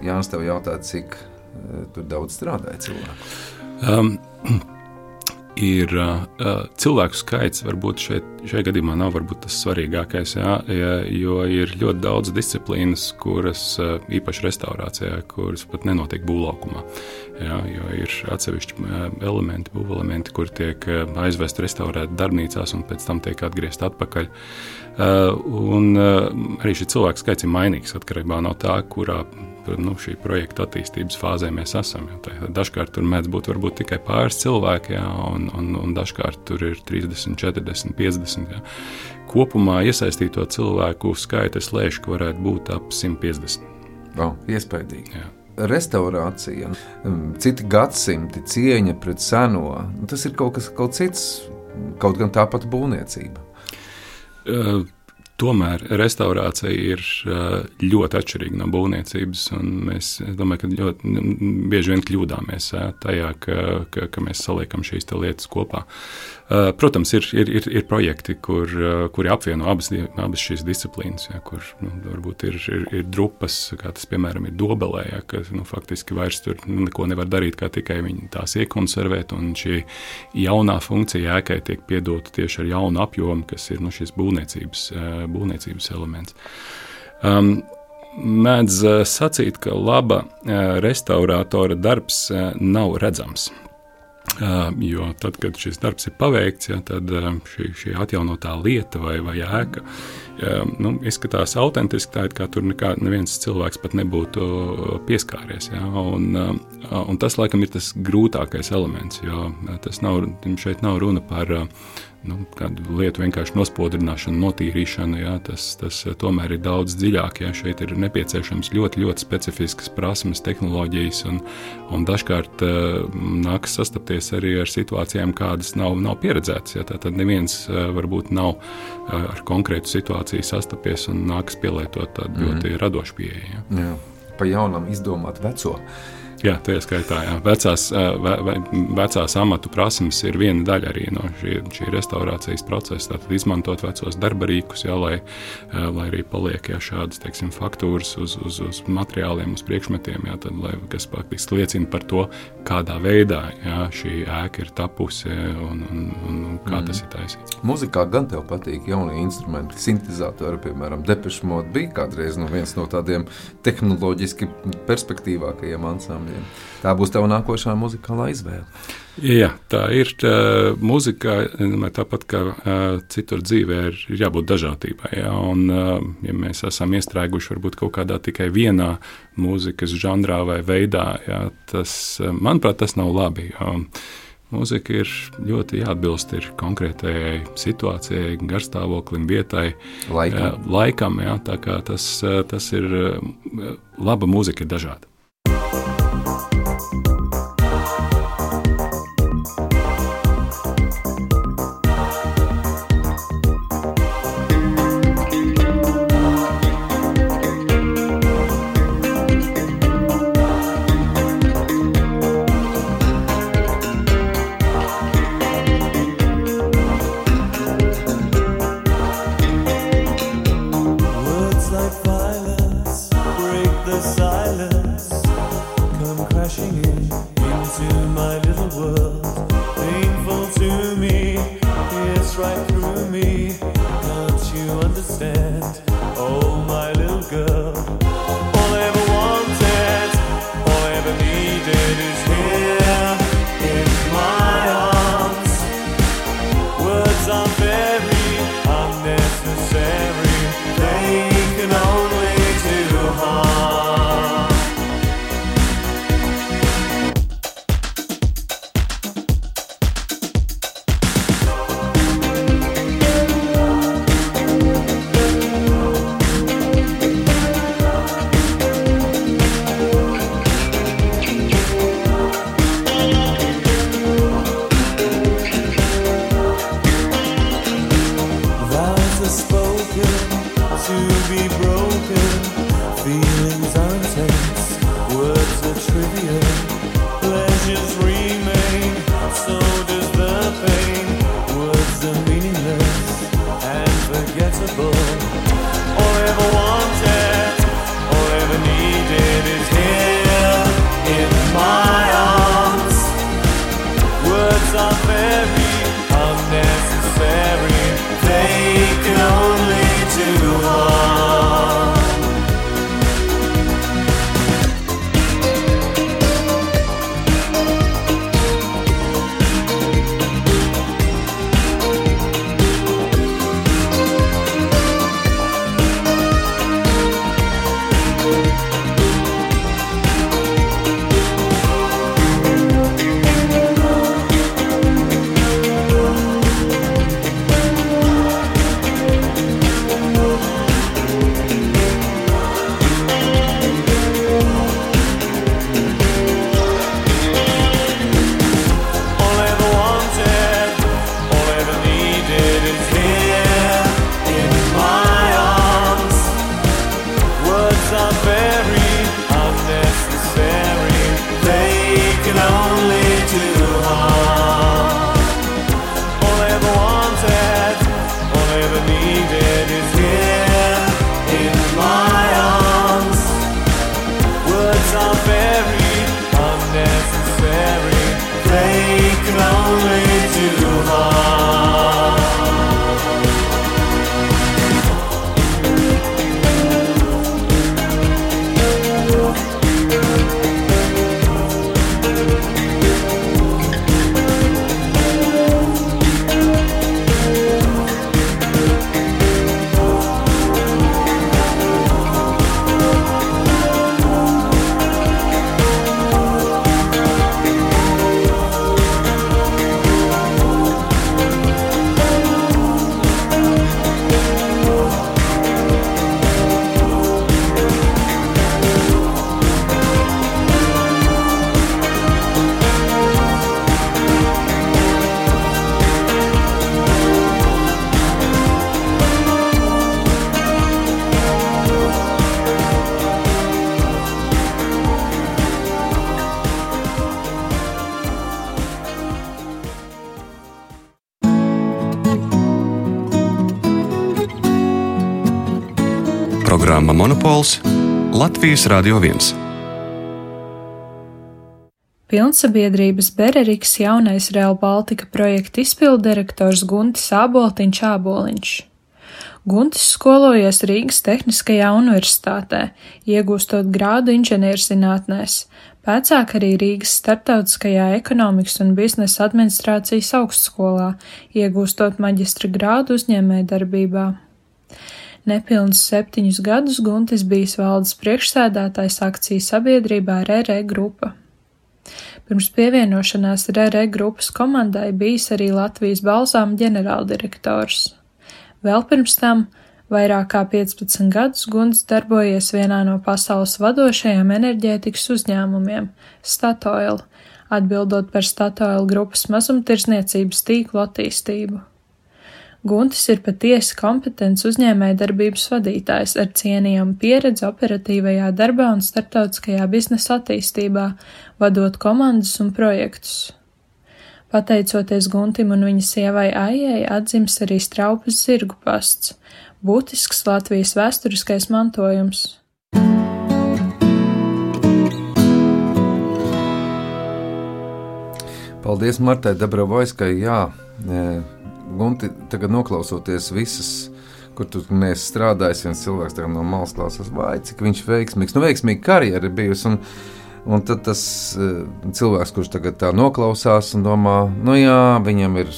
Jānis tev jautā, cik tur daudz strādāja cilvēku. Um, ir uh, cilvēku skaits, varbūt šeit, šajā gadījumā nav tas svarīgākais, jā, jo ir ļoti daudz disciplīnas, kuras uh, īpaši restaurācijā, kuras pat nenotiek būvlaukumā. Jā, jo ir atsevišķi elementi, būvelementi, kur tiek aizvest restaurēti darbnīcās un pēc tam tiek atgriezt atpakaļ. Uh, un uh, arī šis cilvēku skaits ir mainīgs atkarībā no tā, kurā nu, šī projekta attīstības fāzē mēs esam. Dažkārt tur mēdz būt tikai pāris cilvēki, jā, un, un, un dažkārt tur ir 30, 40, 50. Jā. Kopumā iesaistīto cilvēku skaits lēš, ka varētu būt ap 150. Wow, iespaidīgi. Jā. Restaurācija, um, citi gadsimti, cieņa pret seno, tas ir kaut kas kaut cits, kaut gan tāpat būvniecība. Uh, Tomēr restaurācija ir ļoti atšķirīga no būvniecības. Mēs domājam, ka ļoti bieži vien kļūdāmies tajā, ka, ka, ka mēs saliekam šīs lietas kopā. Protams, ir, ir, ir, ir projekti, kur, kuri apvieno abas, abas šīs disciplīnas, ja, kur nu, varbūt ir, ir, ir drupas, kā tas piemēram ir dobelē, ja, ka nu, faktiski vairs tur nu, neko nevar darīt, kā tikai viņi tās iekonservēt. Un šī jaunā funkcija ēkai tiek piedota tieši ar jaunu apjomu, kas ir nu, šis būvniecības būvniecības elements. Um, Mēdz sacīt, ka laba restaurātora darbs nav redzams. Jo tad, kad šis darbs ir paveikts, ja, tad šī, šī atjaunotā lieta vai, vai ēka nu, izskatās autentiski, tā it kā tur nekā, neviens cilvēks pat nebūtu pieskāries. Ja, un, un tas, laikam, ir tas grūtākais elements, jo tas nav, šeit nav runa par nu, kādu lietu vienkārši nospodrināšanu, notīrīšanu, jā, tas, tas eh, tomēr ir daudz dziļāk. Jā. Šeit ir nepieciešams ļoti, ļoti specifiskas prasmes, tehnoloģijas, un, un dažkārt uh, nākas sastapties arī ar situācijām, kādas nav, nav pieredzētas. Jā. Tad neviens uh, varbūt nav uh, ar konkrētu situāciju sastapies un nākas pielietot tādu mm -hmm. ļoti radošu pieeju. Pa jaunam izdomāt veco. Jā, tā ir skaitā. Jā. Vecās, ve, ve, vecās amatu prasmes ir viena daļa arī no šī, šī restaurācijas procesa. Tātad izmantot vecos darba rīkus, jā, lai, lai arī paliek jā, šādas teiksim, faktūras uz, uz, uz materiāliem, uz priekšmetiem, jā, tad, lai, kas faktiski liecina par to, kādā veidā jā, šī ēka ir tapusi un, un, un, un kā mm. tas ir taisīts. Mūzikā gan tev patīk jaunie instrumenti, sintēzatori, piemēram, Depešmod bija kādreiz no viens no tādiem tehnoloģiski perspektīvākajiem ansambļiem. Gadiem. Tā būs tava nākošā muzikālā izvēle. Jā, tā ir. Tā, mūzika, tāpat kā citur dzīvē, ir, jābūt dažādībai. Jā, un, ja mēs esam iestrēguši varbūt kaut kādā tikai vienā mūzikas žanrā vai veidā, jā, tas, manuprāt, tas nav labi. Jā. Mūzika ir ļoti jāatbilst ir konkrētajai situācijai, garstāvoklim, vietai, laikam. Laikam jā, tas, tas ir laba mūzika, ir dažāda. Latvijas Radio 1. Pilnsabiedrības Bereriks jaunais Real Baltica projekta izpildirektors Guntis Āboltiņš Āboliņš. Guntis skolojies Rīgas Tehniskajā universitātē, iegūstot grādu inženierzinātnēs, Pēcāk arī Rīgas Startautiskajā ekonomikas un biznesa administrācijas augstskolā, iegūstot maģistra grādu uzņēmē darbībā. Nepilnus septiņus gadus Guntis bijis valdes priekšsēdētājs akciju sabiedrībā RR Grupa. Pirms pievienošanās RR grupas komandai bijis arī Latvijas balzām ģenerāldirektors. Vēl pirms tam vairāk kā 15 gadus Gunts darbojies vienā no pasaules vadošajiem enerģētikas uzņēmumiem - Statoil, atbildot par Statoil grupas mazumtirdzniecības tīklu attīstību. Guntis ir patiesi kompetents uzņēmējdarbības vadītājs ar cienījamu pieredzi operatīvajā darbā un starptautiskajā biznesa attīstībā, vadot komandas un projektus. Pateicoties Guntim un viņa sievai Aijai, atdzims arī straupas zirgu pasts, būtisks Latvijas vēsturiskais mantojums. Paldies Martai Dabrovaiskai, jā, Gunti, tagad noklausoties visas, kur tu mēs strādājam, viens cilvēks no malas klausās, vai cik viņš veiksmīgs, nu, veiksmīga karjera ir bijusi. Un, un tad tas uh, cilvēks, kurš tagad tā noklausās un domā, nu jā, viņam ir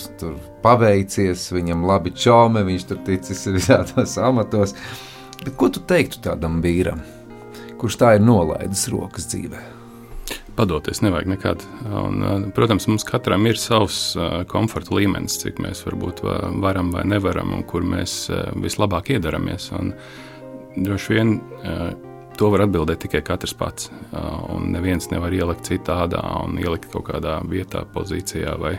paveicies, viņam labi čaume, viņš tur ticis visādos amatos. Bet ko tu teiktu tādam vīram, kurš tā ir nolaidis rokas dzīvēm? Padoties nevajag nekad. Un, uh, protams, mums katram ir savs uh, komforta līmenis, cik mēs varbūt varam vai nevaram, un kur mēs vislabāk iedaramies. Un, droši vien to var atbildēt tikai katrs pats. Un neviens nevar ielikt citādā un ielikt kaut kādā vietā, pozīcijā vai,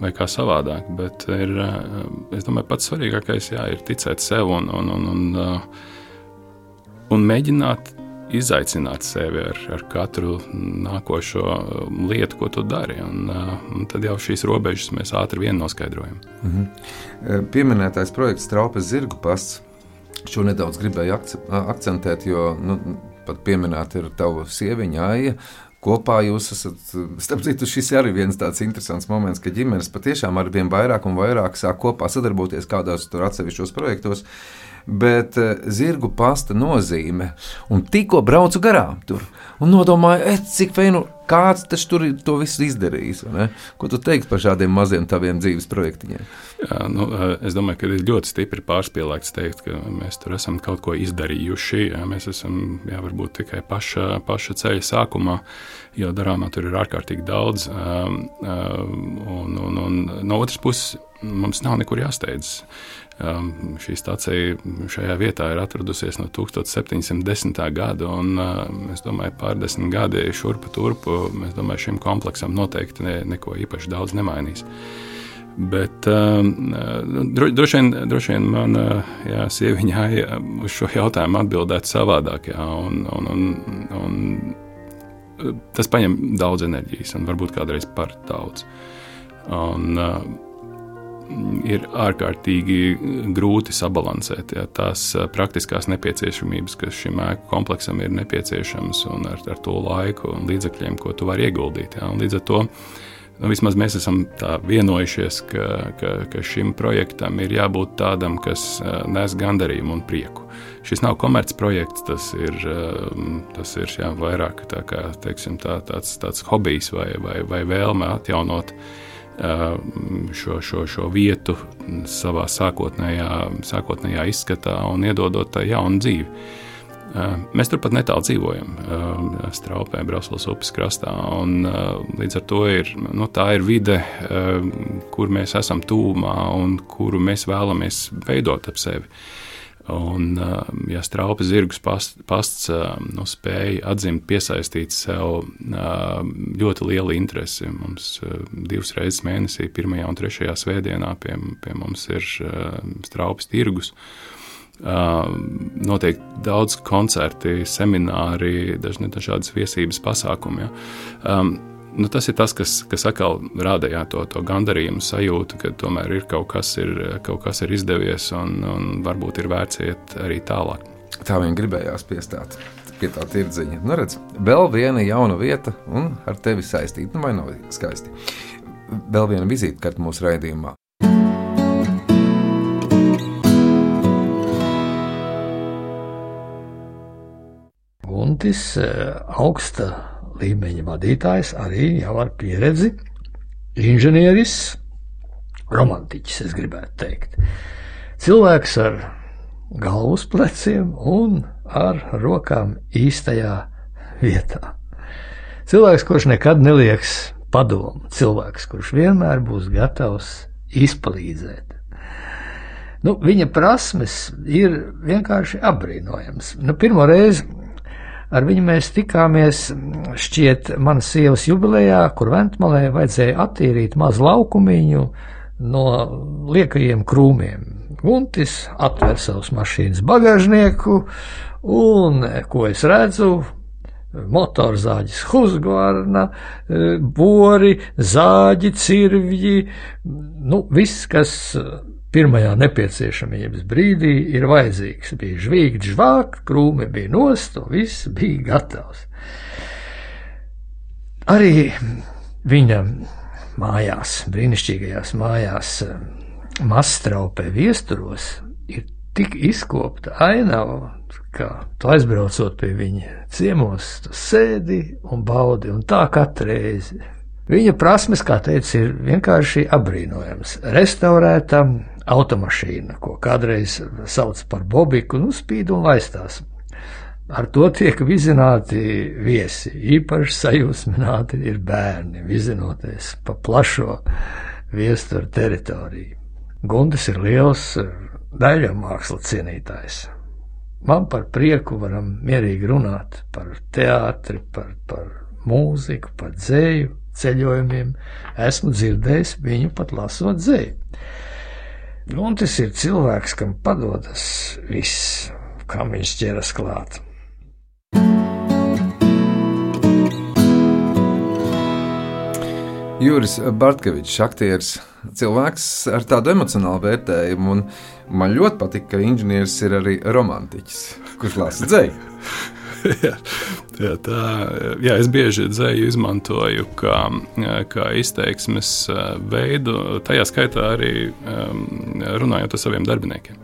vai kā savādāk. Bet ir, es domāju, pats svarīgākais jā, ir ticēt sev un, un, un, un, un mēģināt izaicināt sevi ar, ar katru nākošo um, lietu, ko tu dari. Un, uh, un tad jau šīs robežas mēs ātri vien noskaidrojam. Mm -hmm. Pieminētais projekts Traupas zirgu pasts. Šo nedaudz gribēju akcentēt, jo nu, pat pieminēt ir tava sieviņa Aija. Kopā jūs esat, starp citu, šis arī viens tāds interesants moments, ka ģimenes patiešām ar vien vairāk un vairāk sāk kopā sadarboties kādos tur atsevišķos projektos. Uh, bet uh, zirgu pasta nozīme. Un tikko braucu garām tur un nodomāju, e, cik feinu, kāds taču tur to visu izdarījis. Ko tu teiksi par šādiem maziem taviem dzīves projektiņiem? Jā, nu, eh, es domāju, ka ir ļoti stipri pārspīlēts teikt, ka mēs tur esam kaut ko izdarījuši. Jā, mēs esam jā, varbūt tikai paša, paša ceļa sākumā, jo darāmā tur ir ārkārtīgi daudz. Um, um, un, un, un no otras puses, mums nav nekur jāsteidzas. Um, šī stacija šajā vietā ir atradusies no 1710. gada, un uh, es domāju, pārdesmit gadi šurpu turpu, domāju, šim kompleksam noteikti ne, neko īpaši daudz nemainīs. Bet um, dro, droši, vien, droši vien man jā, sieviņā jā, uz šo jautājumu atbildēt savādāk. Jā, un, un, un, un tas prasa daudz enerģijas, un varbūt kādreiz par daudz. Un, uh, ir ārkārtīgi grūti sabalansēt ja, tās praktiskās nepieciešamības, kas šim ēku kompleksam ir nepieciešamas, un ar, ar to laiku un līdzekļiem, ko tu vari ieguldīt. Ja. Līdz ar to nu, vismaz mēs esam vienojušies, ka, ka, ka šim projektam ir jābūt tādam, kas nes gandarījumu un prieku. Šis nav komercprojekts, tas ir, tas ir jā, vairāk tā kā, teiksim, tā, tāds, tāds hobijs vai, vai, vai vēlme atjaunot šo, šo, šo vietu savā sākotnējā, sākotnējā izskatā un iedodot tai jaunu dzīvi. Mēs turpat netālu dzīvojam, Straupē, Brāzlas upes krastā. Un, līdz ar to ir, nu, tā ir vide, kur mēs esam tūmā un kuru mēs vēlamies veidot ap sevi. Un, um, ja straupas zirgus pasts, pasts um, nu, spēja atzimt, piesaistīt sev um, ļoti lielu interesi. Mums divas reizes mēnesī, pirmajā un trešajā svētdienā pie, pie mums ir straupas tirgus. Notiek daudz koncerti, semināri, dažādas viesības pasākumi. Ja nu, tas ir tas, kas, kas atkal rada jā, to, to gandarījumu sajūtu, ka tomēr ir kaut kas, ir, kaut kas ir izdevies un, un varbūt ir vērts iet arī tālāk. Tā vien gribējās piestāt pie tā tirdziņa. Nu, redz, vēl viena jauna vieta un ar tevi saistīta, nu, vai nav skaisti. Vēl viena vizītkarte mūsu raidījumā. Guntis eh, augsta līmeņa vadītājs, arī jau ar pieredzi, inženieris, romantiķis, es gribētu teikt. Cilvēks ar galvas pleciem un ar rokām īstajā vietā. Cilvēks, kurš nekad nelieks padomu, cilvēks, kurš vienmēr būs gatavs izpalīdzēt. Nu, viņa prasmes ir vienkārši apbrīnojamas. Nu, pirmo reizi ar viņu mēs tikāmies šķiet manas sievas jubilejā, kur Ventmalē vajadzēja attīrīt mazu laukumiņu no liekajiem krūmiem. Guntis atver savus mašīnas bagāžnieku, un, ko es redzu, motorzāģis Husgvarna, bori, zāģi, cirvji, nu, viss, kas pirmajā nepieciešamības brīdī ir vajadzīgs. Bija žvīgt, žvāk, krūmi bija nost, un viss bija gatavs. Arī viņa mājās, brīnišķīgajās mājās, Mastraupē viesturos ir tik izkopta ainava, ka tu aizbraucot pie viņa ciemos, tu sēdi un baudi, un tā katru reizi. Viņa prasmes, kā teicu, ir vienkārši apbrīnojams. Restaurēta automašīna, ko kādreiz sauc par bobiku, nu spīd un laistās. Ar to tiek vizināti viesi. Īpaši sajūsmināti ir bērni, vizinoties pa plašo viesturu teritoriju. Gundas ir liels daļa mākslas cienītājs. Man par prieku varam mierīgi runāt par teātri, par, par mūziku, par dzēju, ceļojumiem. Esmu dzirdējis viņu pat lasot dzēju. Guntis ir cilvēks, kam padodas viss, kam viņš ķeras klāt. Juris Bartkevičs, aktieris, cilvēks ar tādu emocionālu vērtējumu, un man ļoti patīk, ka inženieris ir arī romantiķis, kurš lasa dzēju. jā, tā, jā, es bieži dzēju izmantoju kā, kā izteiksmes veidu, tajā skaitā arī runājot ar saviem darbiniekiem.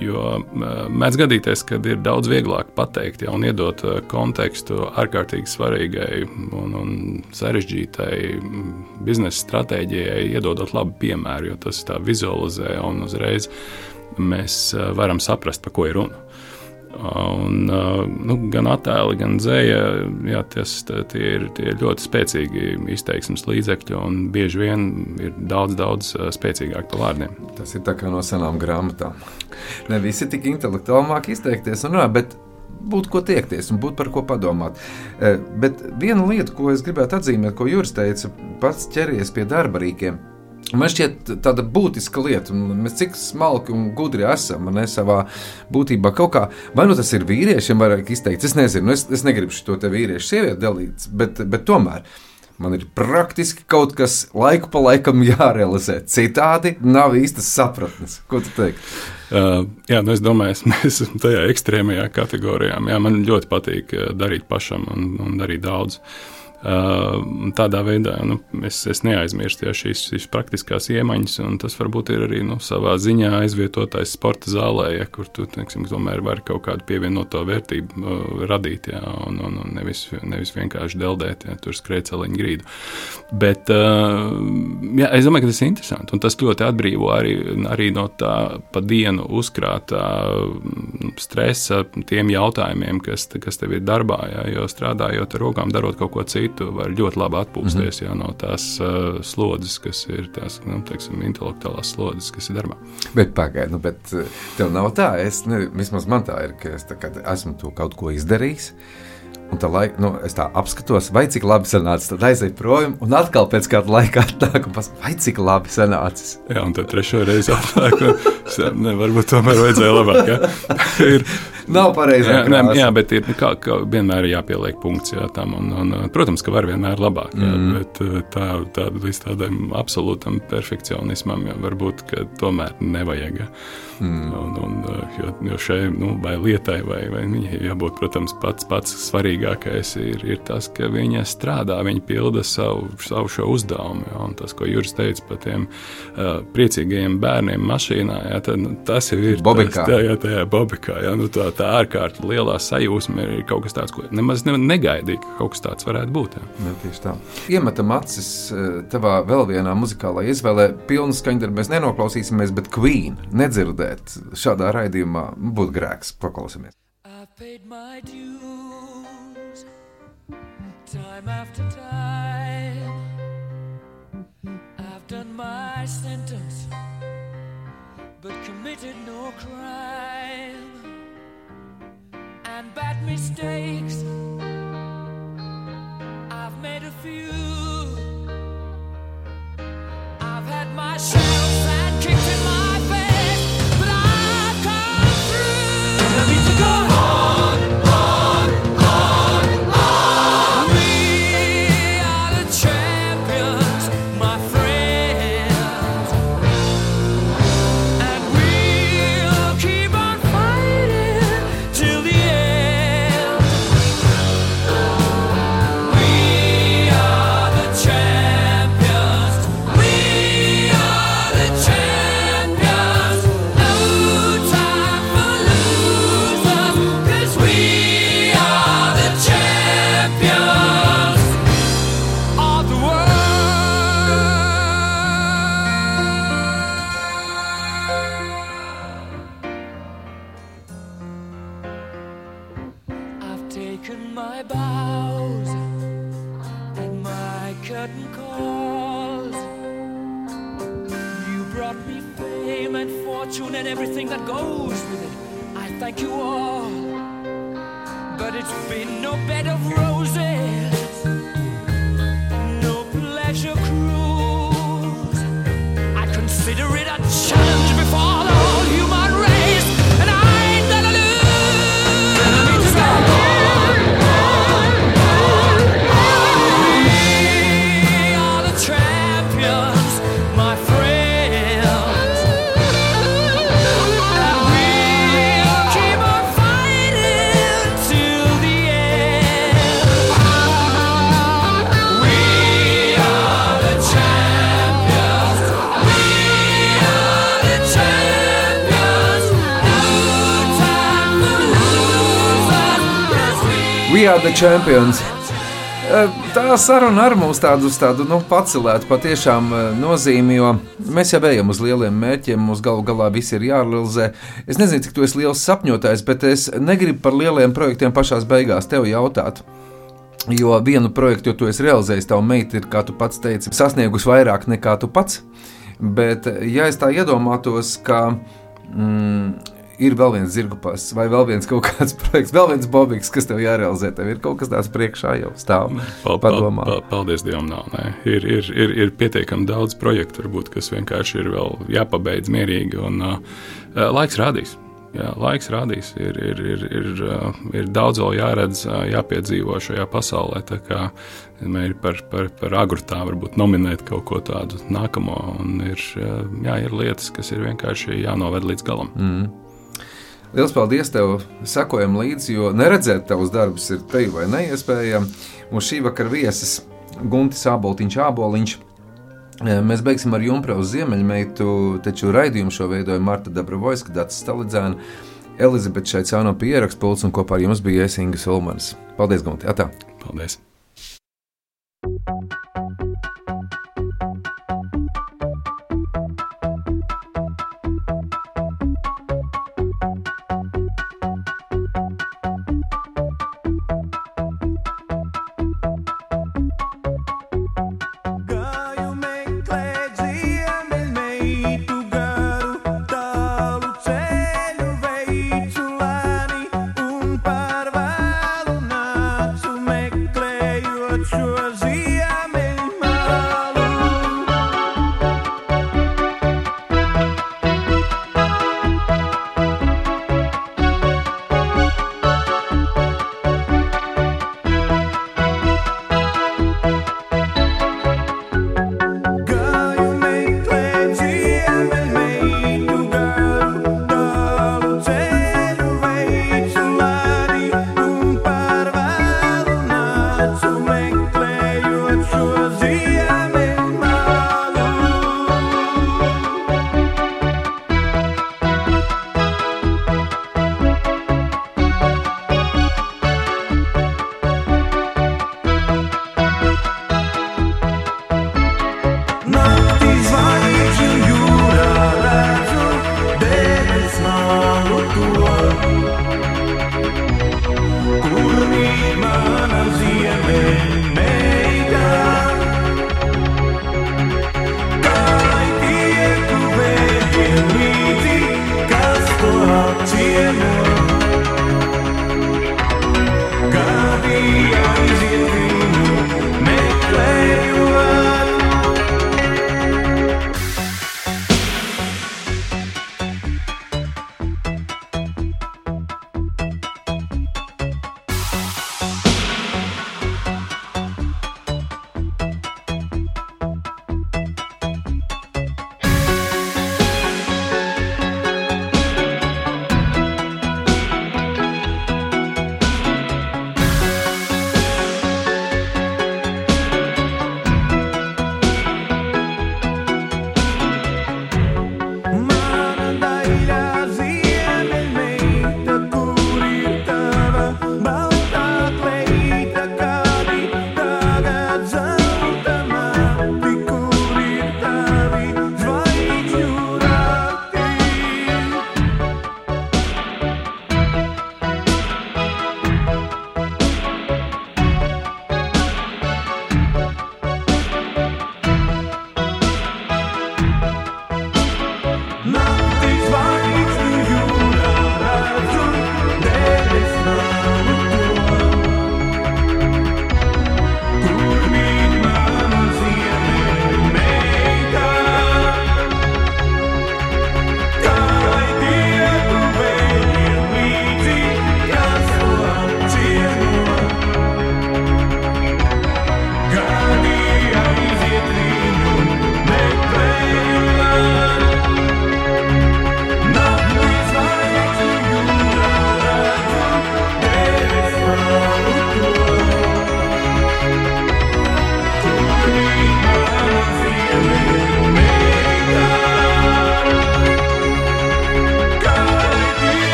Jo mēdz gadīties, ka ir daudz vieglāk pateikt ja, un iedot kontekstu ārkārtīgi svarīgai un, un sarežģītai biznesa stratēģijai, iedodot labu piemēru, jo tas tā vizualizē un uzreiz mēs varam saprast, par ko ir runa. Un, nu, gan attēli, gan dzēja, jā, ties, tie, ir, tie ir ļoti spēcīgi izteiksmes līdzekļi, un bieži vien ir daudz, daudz spēcīgāk par vārdiem. Tas ir kā no senām grāmatām. Ne visi tik intelektuāli māk izteikties un runāt, bet būtu ko tiekties un būtu par ko padomāt. Bet viena lieta, ko es gribētu atzīmēt, ko Juris teica, pats ķeries pie darba rīkiem Man šķiet, tāda būtiska lieta, un mēs cik smalki un gudri esam, ne savā būtībā kaut kā, vai nu tas ir vīriešiem, vairāk izteikts, es nezinu, es, es negribu šo te vīriešu sievieti dalīt, bet, bet tomēr. Man ir praktiski kaut kas laiku pa laikam jārealizē. Citādi nav īstas sapratnes. Ko tu teiksi? Uh, jā, nu es domāju, mēs esam tajā ekstrēmajā kategorijā. Jā, man ļoti patīk darīt pašam un, un darīt daudz. Uh, Tādā veidā nu, es, es neaizmirstu ja, šīs, šīs praktiskās iemaņas, un tas varbūt ir arī nu, savā ziņā aizvietotais sporta zālē, ja, kur tu teiksim, tomēr vari kaut kādu pievienoto vērtību uh, radīt, ja, un, un, un nevis, nevis vienkārši deldēt, ja tur skrejceliņu grīdu. Bet uh, jā, es domāju, ka tas ir interesanti, un tas ļoti atbrīvo arī, arī no tā pa dienu uzkrātā stresa tiem jautājumiem, kas, kas tev ir darbā, ja, jo strādājot ar rokām, darot kaut ko citu tu vari ļoti labi atpūsties mm -hmm. jā, no tās uh, slodzes, kas ir tās nu, teiksim, intelektuālās slodzes, kas ir darbā. Bet pagaidi, nu, bet uh, tev nav tā, es, ne, vismaz man tā ir, ka es tā, esmu to kaut ko izdarījis. Un tā laika, nu, es tā apskatos, vai cik labi sanāca. Tad aiziet prom, un atkal pēc kāda laika atnāk, un pasakā, vai cik labi sanācis. Jā, un tad trešo reizi atnāk, un ne, varbūt tomēr vajadzēja labāk. Ja? ir, Nav pareizi. Jā, nē, jā, bet ir kā, kā vienmēr ir jāpieliek punkts jā, tam. Un, un, protams, ka var vienmēr labāk, jā, mm. bet tā, tā, līdz tādam absolūtam perfekcionismam jā, varbūt tomēr nevajag. Jā. Mm. Un, un, jo, jo šai nu, vai lietai, vai, vai viņai jābūt, protams, pats, pats svarīgākais ir, ir tas, ka viņa strādā, viņa pilda savu, savu šo uzdevumu. Ja, un tas, ko Juris teica par tiem uh, priecīgajiem bērniem mašīnā, ja, tad, nu, tas jau ir Bobikā. Tas, tā, jā, tajā bobikā. Ja, nu, tā, tā ārkārtīgi lielā sajūsma ir kaut kas tāds, ko nemaz negaidīju, ka kaut kas tāds varētu būt. Jā. Tieši tā. Iemetam acis eh, tavā vēl vienā muzikālā izvēlē. Pilnu skaņdarbu mēs nenoklausīsimies, bet Queen nedzirdēt šādā raidījumā būtu grēks. Paklausīsimies. paid my dues time after time. I've done my sentence, but committed no crime. And bad mistakes, I've made a few. I've had my share fame and fortune and everything that goes with it. I thank you all, but it's been no bed of roses. Are the champions. Tā saruna ar mums tādu, tādu nu, pacelētu patiešām nozīmi, jo mēs jau ejam uz lieliem mērķiem. Mums galu galā viss ir jārealizē. Es nezinu, cik tu esi liels sapņotājs, bet es negribu par lieliem projektiem pašā beigās tevi jautāt. Jo vienu projektu, jo tu esi realizējis, tava meita ir, kā tu pats teici, sasniegusi vairāk nekā tu pats. Bet, ja es tā iedomātos, ka mm, ir vēl viens zirgu pasis, vai vēl viens kaut kāds projekts, vēl viens bobiks, kas tev jārealizē. Tev ir kaut kas tāds priekšā jau stāv. Pal, pal, pal, paldies Dievam, nav. Nē. Ir, ir, ir, ir pietiekami daudz projektu, varbūt, kas vienkārši ir vēl jāpabeidz mierīgi, un uh, laiks rādīs. Jā, laiks rādīs, ir, ir, ir, ir, ir daudz vēl jāredz, jāpiedzīvo šajā pasaulē. Tā kā ir par, par, par agru tā varbūt nominēt kaut ko tādu nākamo, un ir, jā, ir lietas, kas ir vienkārši jānoved līdz galam. Mm. Lielas paldies tev, sakojam līdzi, jo neredzēt tavus darbus ir te vai neiespējami. Mūsu šī vakara viesis Guntis Āboltiņš Āboliņš. E, mēs beigsim ar Junkas ziemeļmeitu, taču raidījumu šo veidoja Marta Dabrovoiska, Dārts Stalidzēna, Elizabete Šaicāno pierakstpults un kopā ar jums bija Iesinga Sulmans. Paldies, Gunti! Atā. Paldies!